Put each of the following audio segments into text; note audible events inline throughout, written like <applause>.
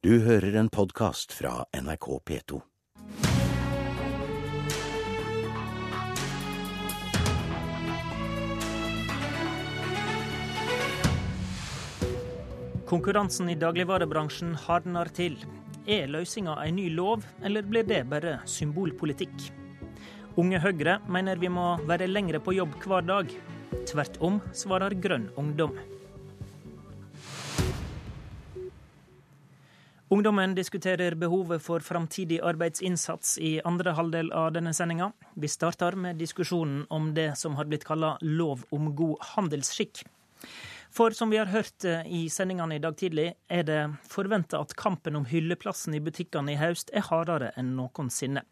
Du hører en podkast fra NRK P2. Konkurransen i dagligvarebransjen hardner til. Er løsninga en ny lov, eller blir det bare symbolpolitikk? Unge Høyre mener vi må være lengre på jobb hver dag. Tvert om, svarer Grønn ungdom. Ungdommen diskuterer behovet for framtidig arbeidsinnsats i andre halvdel av denne sendinga. Vi starter med diskusjonen om det som har blitt kalla lov om god handelsskikk. For som vi har hørt eh, i sendingene i dag tidlig, er det forventa at kampen om hylleplassen i butikkene i høst er hardere enn noensinne.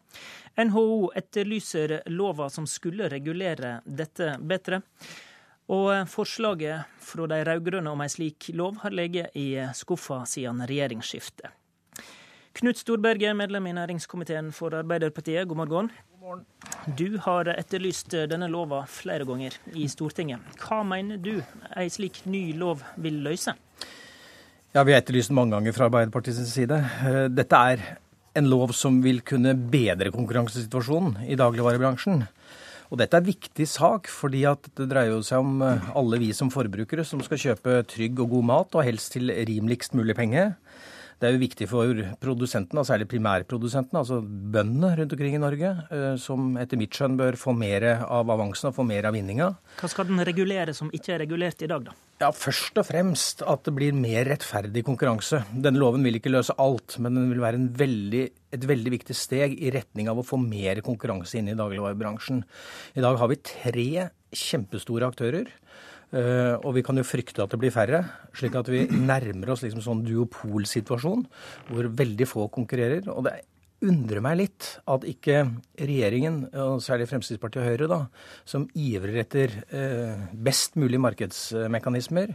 NHO etterlyser lova som skulle regulere dette bedre. Og eh, forslaget fra de rød-grønne om ei slik lov har ligget i skuffa siden regjeringsskiftet. Knut Storberget, medlem i næringskomiteen for Arbeiderpartiet, god morgen. Du har etterlyst denne lova flere ganger i Stortinget. Hva mener du ei slik ny lov vil løse? Ja, Vi har etterlyst den mange ganger fra Arbeiderpartiets side. Eh, dette er en lov som vil kunne bedre konkurransesituasjonen i dagligvarebransjen. Og dette er viktig sak, fordi det dreier seg om eh, alle vi som forbrukere som skal kjøpe trygg og god mat, og helst til rimeligst mulig penge. Det er jo viktig for produsentene, særlig primærprodusentene, altså bøndene rundt omkring i Norge, eh, som etter mitt skjønn bør få mer av avansen og få mer av vinninga. Hva skal den regulere som ikke er regulert i dag, da? Ja, Først og fremst at det blir mer rettferdig konkurranse. Denne loven vil ikke løse alt, men den vil være veldig, et veldig viktig steg i retning av å få mer konkurranse inn i dagligvarebransjen. I dag har vi tre kjempestore aktører Uh, og vi kan jo frykte at det blir færre, slik at vi nærmer oss liksom sånn duopolsituasjon hvor veldig få konkurrerer. Og det undrer meg litt at ikke regjeringen, og særlig Fremskrittspartiet og Høyre, da, som ivrer etter uh, best mulig markedsmekanismer,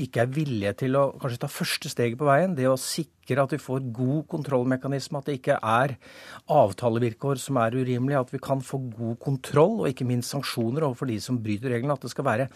ikke er villige til å kanskje ta første steget på veien. Det å sikre at vi får god kontrollmekanisme, at det ikke er avtalevilkår som er urimelige, at vi kan få god kontroll og ikke minst sanksjoner overfor de som bryter reglene. At det skal være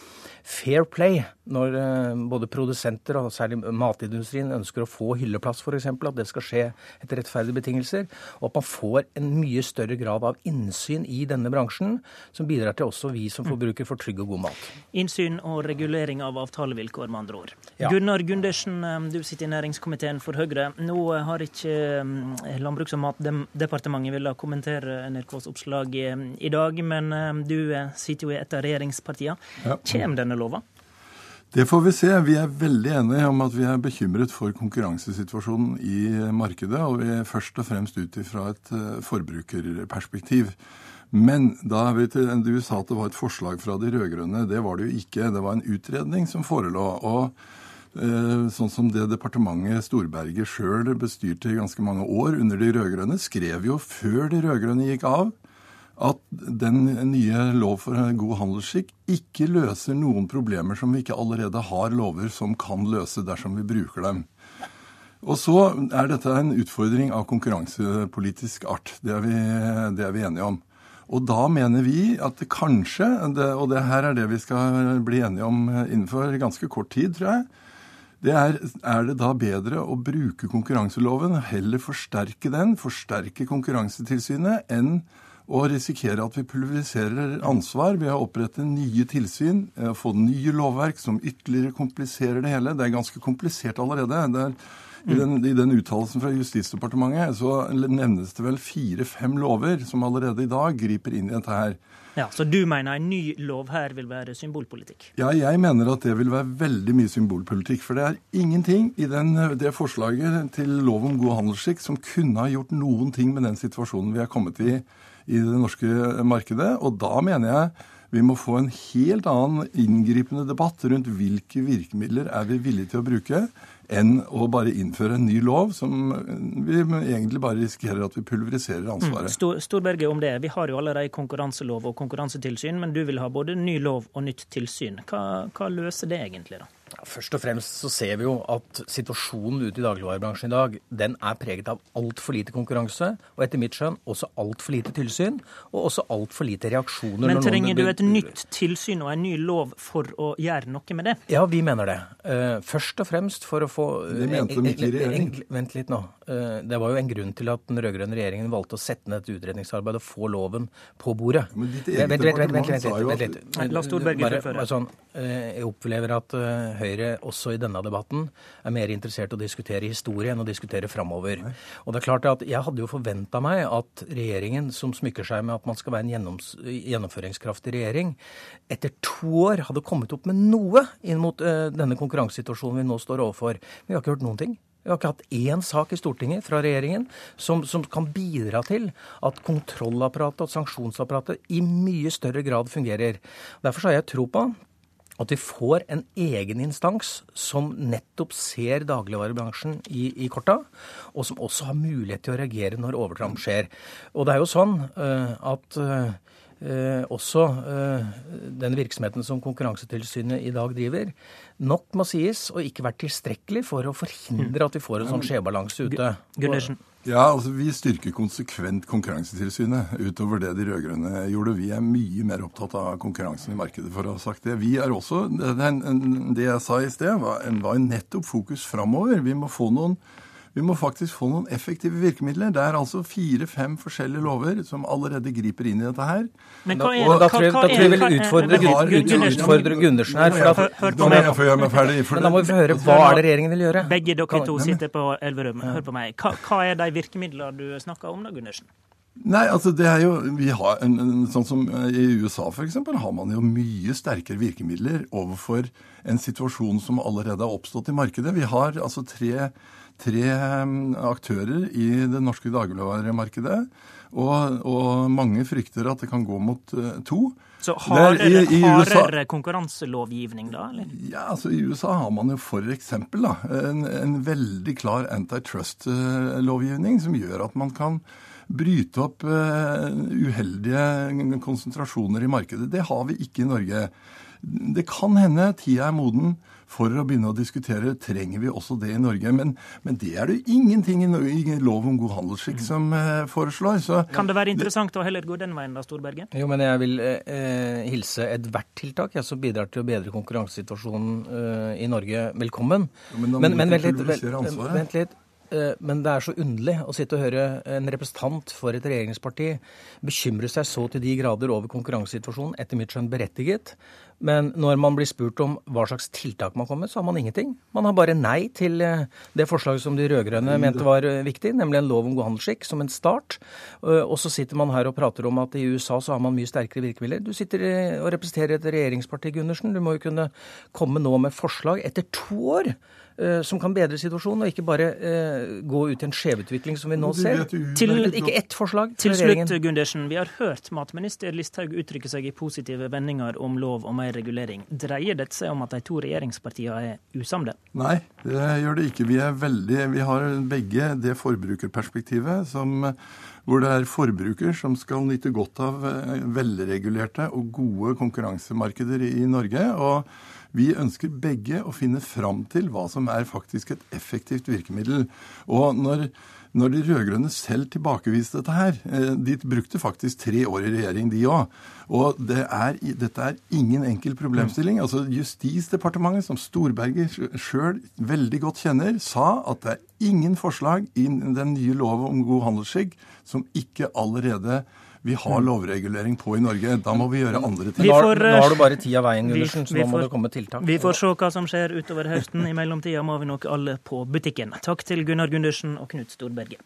fair play når eh, både produsenter og særlig matindustrien ønsker å få hylleplass f.eks. At det skal skje etter rettferdige betingelser. Og at man får en mye større grad av innsyn i denne bransjen, som bidrar til også vi som forbrukere får trygg og god mat. Innsyn og regulering av avtalevilkår, med andre ord. Ja. Gunnar Gundersen, eh, du sitter i næringskomiteen for Høyre. Nå har ikke mm, Landbruks- og matdepartementet villet kommentere NRKs oppslag i dag, men mm, du eh, sitter jo i et av regjeringspartiene. Ja. Kommer denne lova? Det får vi se. Vi er veldig enige om at vi er bekymret for konkurransesituasjonen i markedet, og vi er først og fremst ut ifra et eh, forbrukerperspektiv. Men da vi til, du sa at det var et forslag fra de rød-grønne. Det var det jo ikke. Det var en utredning som forelå. og Eh, sånn som det departementet Storberget sjøl bestyrte i ganske mange år under de rød-grønne, skrev jo før de rød-grønne gikk av, at den nye lov for god handelsskikk ikke løser noen problemer som vi ikke allerede har lover som kan løse dersom vi bruker dem. Og så er dette en utfordring av konkurransepolitisk art. Det er vi, det er vi enige om. Og da mener vi at det kanskje, og det her er det vi skal bli enige om innenfor ganske kort tid, tror jeg, det er, er det da bedre å bruke konkurranseloven, heller forsterke den, forsterke Konkurransetilsynet, enn å risikere at vi pulveriserer ansvar ved å opprette nye tilsyn, eh, få nye lovverk som ytterligere kompliserer det hele. Det er ganske komplisert allerede. Er, I den, i den uttalelsen fra Justisdepartementet så nevnes det vel fire-fem lover som allerede i dag griper inn i dette her. Ja, Så du mener en ny lov her vil være symbolpolitikk? Ja, jeg mener at det vil være veldig mye symbolpolitikk. For det er ingenting i den, det forslaget til lov om god handelsskikk som kunne ha gjort noen ting med den situasjonen vi er kommet i i det norske markedet. Og da mener jeg vi må få en helt annen inngripende debatt rundt hvilke virkemidler er vi villige til å bruke enn å bare innføre en ny lov som vi egentlig bare risikerer at vi pulveriserer ansvaret. Mm. Stor, Storberget om det. Vi har jo allerede konkurranselov og konkurransetilsyn, men du vil ha både ny lov og nytt tilsyn. Hva, hva løser det egentlig, da? Først og fremst så ser vi jo at situasjonen ute i dagligvarebransjen i dag den er preget av altfor lite konkurranse, og etter mitt skjønn også altfor lite tilsyn, og også altfor lite reaksjoner. Men trenger du et nytt tilsyn og en ny lov for å gjøre noe med det? Ja, vi mener det. Eh, først og fremst for å få Det mente de ikke i regjering. Vent litt nå. Eh, det var jo en grunn til at den rød-grønne regjeringen valgte å sette ned et utredningsarbeid og få loven på bordet. Men ditt eget departement sa jo at- la Storberget fullføre. Sånn, eh, jeg opplever at eh, Høyre også i denne debatten er mer interessert i å diskutere historie enn å diskutere framover. Og det er klart at Jeg hadde jo forventa meg at regjeringen, som smykker seg med at man skal være en gjennoms, gjennomføringskraftig regjering, etter to år hadde kommet opp med noe inn mot uh, denne konkurransesituasjonen vi nå står overfor. Vi har ikke hørt noen ting. Vi har ikke hatt én sak i Stortinget fra regjeringen som, som kan bidra til at kontrollapparatet og sanksjonsapparatet i mye større grad fungerer. Derfor har jeg tro på at vi får en egen instans som nettopp ser dagligvarebransjen i, i korta, og som også har mulighet til å reagere når overtramp skjer. Og det er jo sånn uh, at eh, også eh, den virksomheten som Konkurransetilsynet i dag driver, nok må sies å ikke være tilstrekkelig for å forhindre at vi får en sånn skjevbalanse ute. Gundersen. Ja, altså Vi styrker konsekvent Konkurransetilsynet utover det de rød-grønne gjorde. Vi er mye mer opptatt av konkurransen i markedet, for å ha sagt det. Vi er også, Det, det jeg sa i sted, var, var nettopp fokus framover. Vi må få noen vi må faktisk få noen effektive virkemidler. Det er altså fire-fem forskjellige lover som allerede griper inn i dette her. Men hva er, og da tror jeg, da tror jeg vi vil utfordre, Gundersen. utfordre Gundersen her. For Nå må meg. jeg meg ferdig. men da må vi få høre hva er det regjeringen vil gjøre. Begge dere to sitter på Elverum. Hør på meg. Hva, hva er de virkemidlene du snakker om da, Gundersen? Nei, altså det er jo, vi har en, en, Sånn som eh, i USA f.eks. har man jo mye sterkere virkemidler overfor en situasjon som allerede har oppstått i markedet. Vi har altså tre, tre eh, aktører i det norske dagligvaremarkedet. Og, og mange frykter at det kan gå mot eh, to. Så er hardere, USA konkurranselovgivning, da? eller? Ja, altså I USA har man jo f.eks. En, en veldig klar antitrust-lovgivning som gjør at man kan bryte opp eh, uheldige konsentrasjoner i markedet. Det har vi ikke i Norge. Det kan hende tida er moden for å begynne å diskutere trenger vi også det i Norge. Men, men det er det ingenting i, no- i lov om god handelsskikk som eh, foreslår. Så Kan det være interessant å heller gå den veien, da, Storberget? Jo, men jeg vil eh, hilse ethvert tiltak jeg, som bidrar til å bedre konkurransesituasjonen eh, i Norge, velkommen. Jo, men men, men vent litt. Vent, vent litt. Eh, Men det er så underlig å sitte og høre en representant for et regjeringsparti bekymre seg så til de grader over konkurransesituasjonen, etter mitt skjønn berettiget. Men når man blir spurt om hva slags tiltak man kommer med, så har man ingenting. Man har bare nei til eh, det forslaget som de rød-grønne mente var eh, viktig, nemlig en lov om god handelsskikk som en start. Eh, Og så sitter man her og prater om at i USA så har man mye sterkere virkemidler. Du sitter og representerer et regjeringsparti, Gundersen. Du må jo kunne komme nå med forslag etter to år som kan bedre situasjonen, og ikke bare uh, gå ut i en skjevutvikling som vi nå ser. Til- Ikke ett forslag Til til slutt, regjeringen. Gundersen. Vi har hørt matminister Listhaug uttrykke seg i positive vendinger om lov og mer regulering. Dreier dette seg om at de to regjeringspartiene er usamde? Nei, det gjør det ikke. Vi er veldig Vi har begge det forbrukerperspektivet som hvor det er forbruker som skal nyte godt av eh, velregulerte og gode konkurransemarkeder i Norge. Og vi ønsker begge å finne fram til hva som er faktisk et effektivt virkemiddel. Og når, når de rød-grønne selv tilbakeviste dette her eh, De brukte faktisk tre år i regjering, de òg. Og det er, dette er ingen enkel problemstilling. Altså Justisdepartementet, som Storberget sjøl veldig godt kjenner, sa at det er ingen forslag i den nye lov om god handelsskikk som ikke allerede vi har lovregulering på i Norge. Da må vi gjøre andre ting. Nå, får, nå har du bare tid av veien, Gundersen, så nå må det komme tiltak. Vi får se hva som skjer utover høsten. I mellomtida må vi nok alle på butikken. Takk til Gunnar Gundersen og Knut Storberget.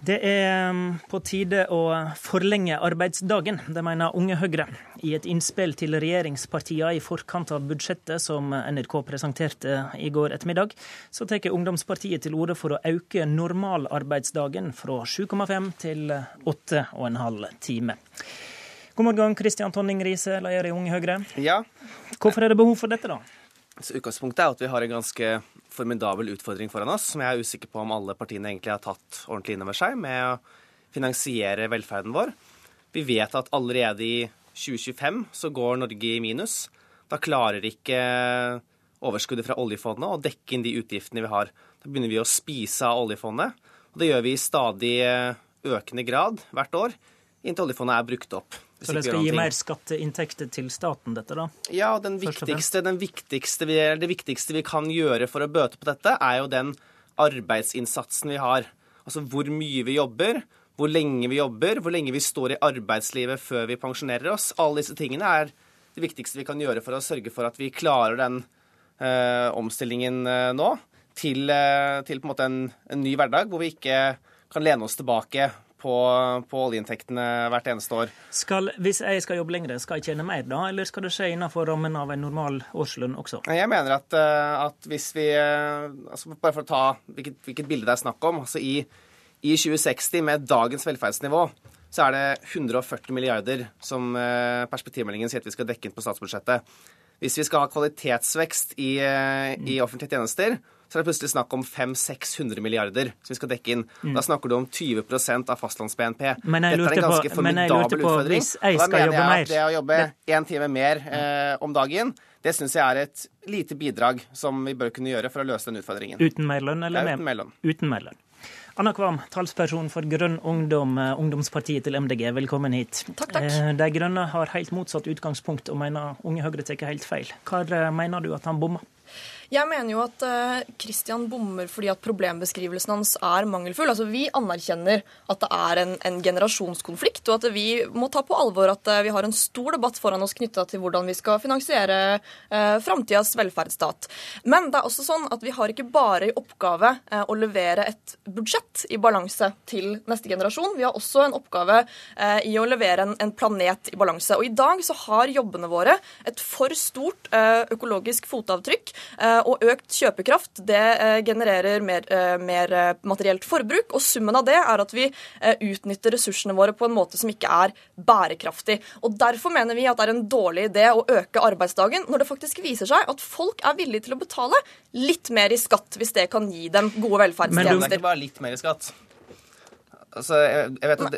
Det er på tide å forlenge arbeidsdagen, det mener Unge Høyre. I et innspill til regjeringspartiene i forkant av budsjettet som NRK presenterte i går ettermiddag, så tar ungdomspartiet til orde for å øke normalarbeidsdagen fra 7,5 til 8,5 timer. God morgen, Kristian Tonning Riise, leder i Unge Høyre. Ja, Hvorfor er det behov for dette, da? Så Utgangspunktet er at vi har en ganske formidabel utfordring foran oss, som jeg er usikker på om alle partiene egentlig har tatt ordentlig inn over seg, med å finansiere velferden vår. Vi vet at allerede i 2025 så går Norge i minus. Da klarer ikke overskuddet fra oljefondet å dekke inn de utgiftene vi har. Da begynner vi å spise av oljefondet. Og det gjør vi i stadig økende grad hvert år, inntil oljefondet er brukt opp. Så det skal gi mer skatteinntekter til staten, dette da? Ja, den viktigste, den viktigste vi, det viktigste vi kan gjøre for å bøte på dette, er jo den arbeidsinnsatsen vi har. Altså hvor mye vi jobber, hvor lenge vi jobber, hvor lenge vi står i arbeidslivet før vi pensjonerer oss. Alle disse tingene er det viktigste vi kan gjøre for å sørge for at vi klarer den eh, omstillingen eh, nå til, eh, til, på en en, en ny hverdag, hvor vi ikke kan lene oss tilbake på, på, oljeinntektene hvert eneste år. Skal, hvis jeg skal jobbe lenger, skal jeg tjene mer da, eller skal det skje innenfor rammen av en normal årslønn også? Jeg mener at, eh, at hvis vi eh, altså Bare for å ta hvilket, hvilket, bilde det er snakk om. altså i, i 2060, med dagens velferdsnivå, så er det 140 milliarder som eh, perspektivmeldingen sier at vi skal dekke inn på statsbudsjettet. Hvis vi skal ha kvalitetsvekst i, i offentlige tjenester, så er det plutselig snakk om 500-600 milliarder som vi skal dekke inn. Mm. Da snakker du om 20% av fastlands-BNP. Dette er en ganske formidabel utfordring. Og da mener jeg at det å jobbe én time mer eh, om dagen det syns jeg er et lite bidrag som vi bør kunne gjøre for å løse den utfordringen. Uten mer lønn, eller ja, uten mer lønn? Uten mer lønn. Anna Kvam, talsperson for Grønn ungdom, eh, ungdomspartiet til MDG, velkommen hit. Takk, takk. Eh, de Grønne har helt motsatt utgangspunkt og mener Unge Høyre tar helt feil. Hva mener du at han bommer? Jeg mener jo at Kristian uh, bommer fordi at problembeskrivelsen hans er mangelfull. Altså, Vi anerkjenner at det er en, en generasjonskonflikt, og at vi må ta på alvor at uh, vi har en stor debatt foran oss knytta til hvordan vi skal finansiere uh, framtidas velferdsstat. Men det er også sånn at vi har ikke bare i oppgave uh, å levere et budsjett i balanse til neste generasjon. Vi har også en oppgave uh, i å levere en, en, planet i balanse. Og i dag så har jobbene våre et for stort økologisk fotavtrykk og økt kjøpekraft det eh, genererer mer, eh, mer, eh, materielt forbruk. Og summen av det er at vi utnytter ressursene våre på en måte som ikke er bærekraftig. Og Derfor mener vi at det er en dårlig idé å øke arbeidsdagen, når det faktisk viser seg at folk er villige til å betale litt mer i skatt, hvis det kan gi dem gode velferdstjenester. Men det er ikke bare litt mer i skatt. Altså, jeg vet at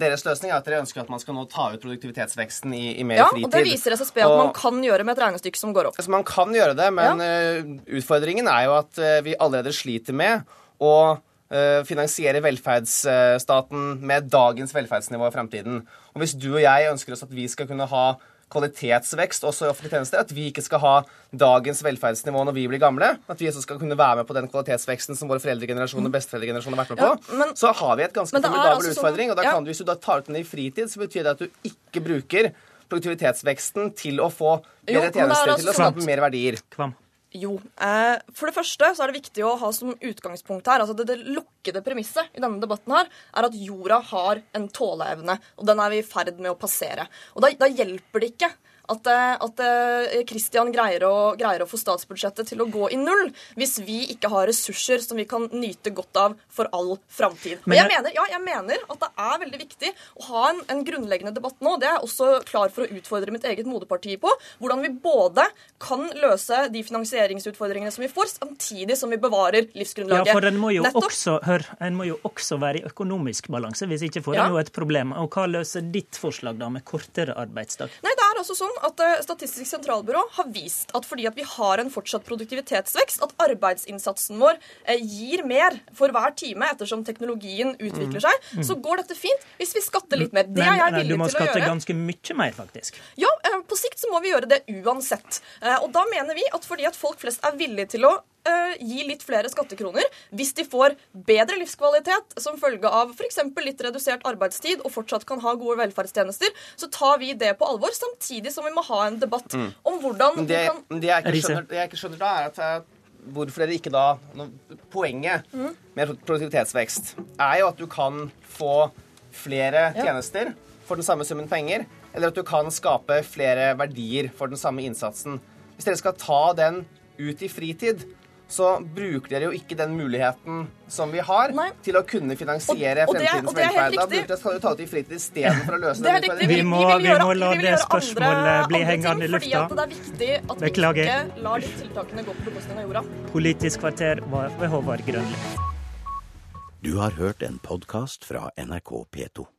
Deres løsning er at dere ønsker at man skal nå ta ut produktivitetsveksten i, i mer ja, fritid. Ja, og Det viser SSB at og, man kan gjøre med et regnestykke som går opp. Altså, man kan gjøre det, men ja. uh, utfordringen er jo at uh, vi allerede sliter med å uh, finansiere velferdsstaten med dagens velferdsnivå i fremtiden. Og Hvis du og jeg ønsker oss at vi skal kunne ha kvalitetsvekst også i offentlige tjenester. At vi ikke skal ha dagens velferdsnivå når vi blir gamle. At vi også skal kunne være med på den kvalitetsveksten som våre foreldregenerasjon og besteforeldregenerasjon har vært med på. Ja, men, så har vi et ganske formidabel altså utfordring. Sånn, og da kan du, hvis du da tar ut den i fritid, så betyr det at du ikke bruker produktivitetsveksten til å få bedre tjenester, altså til å skape mer verdier. Kvam. Jo. Eh, for det første så er det viktig å ha som utgangspunkt her altså det, det lukkede premisset i denne debatten her, er at jorda har en tåleevne. Og den er vi i ferd med å passere. Og da, da hjelper det ikke at, eh, at eh, Christian greier greier å, få statsbudsjettet til å gå i null hvis vi ikke har ressurser som vi kan nyte godt av for all framtid. Men jeg, mener, ja, jeg mener at det er veldig viktig å ha en, en grunnleggende debatt nå. Det er jeg også klar for å utfordre mitt eget moderparti på. Hvordan vi både kan løse de finansieringsutfordringene som vi får, samtidig som vi bevarer livsgrunnlaget. Ja, for en må jo, også, hør, en må jo også være i økonomisk balanse. Hvis ikke får en ja. jo et problem. Og hva løser ditt forslag da, med kortere arbeidsdag? Nei, det er sånn at eh, Statistisk sentralbyrå har vist at fordi at vi har en fortsatt produktivitetsvekst, at arbeidsinnsatsen vår eh, gir mer for hver time ettersom teknologien utvikler seg, mm. så går dette fint hvis vi skatter litt mer. Det er jeg villig til å gjøre. Du må skatte ganske mye mer, faktisk. Ja, eh, på sikt så må vi gjøre det uansett. Og da mener vi at fordi at folk flest er villige til å uh, gi litt flere skattekroner hvis de får bedre livskvalitet som følge av f.eks. litt redusert arbeidstid og fortsatt kan ha gode velferdstjenester, så tar vi det på alvor, samtidig som vi må ha en debatt mm. om hvordan det, vi kan det jeg, ikke skjønner, det jeg ikke skjønner da, er at hvorfor dere ikke da Poenget mm. med produktivitetsvekst er jo at du kan få flere ja. tjenester for den samme summen penger, eller at du kan skape flere verdier for den samme innsatsen. Hvis dere skal ta den ut i fritid, så bruker dere jo ikke den muligheten som vi har, Nei. til å kunne finansiere og, og fremtidens velferd. Da burde dere ta ut i fritid istedenfor å løse <laughs> den utfordringen. Vi, må, vi, vi må la det spørsmålet bli hengende i lufta. Fordi det er viktig at Beklager. vi ikke lar de tiltakene gå på bekostning av jorda. Politisk kvarter var ved Håvard Grønli. Du har hørt en podkast fra NRK P2.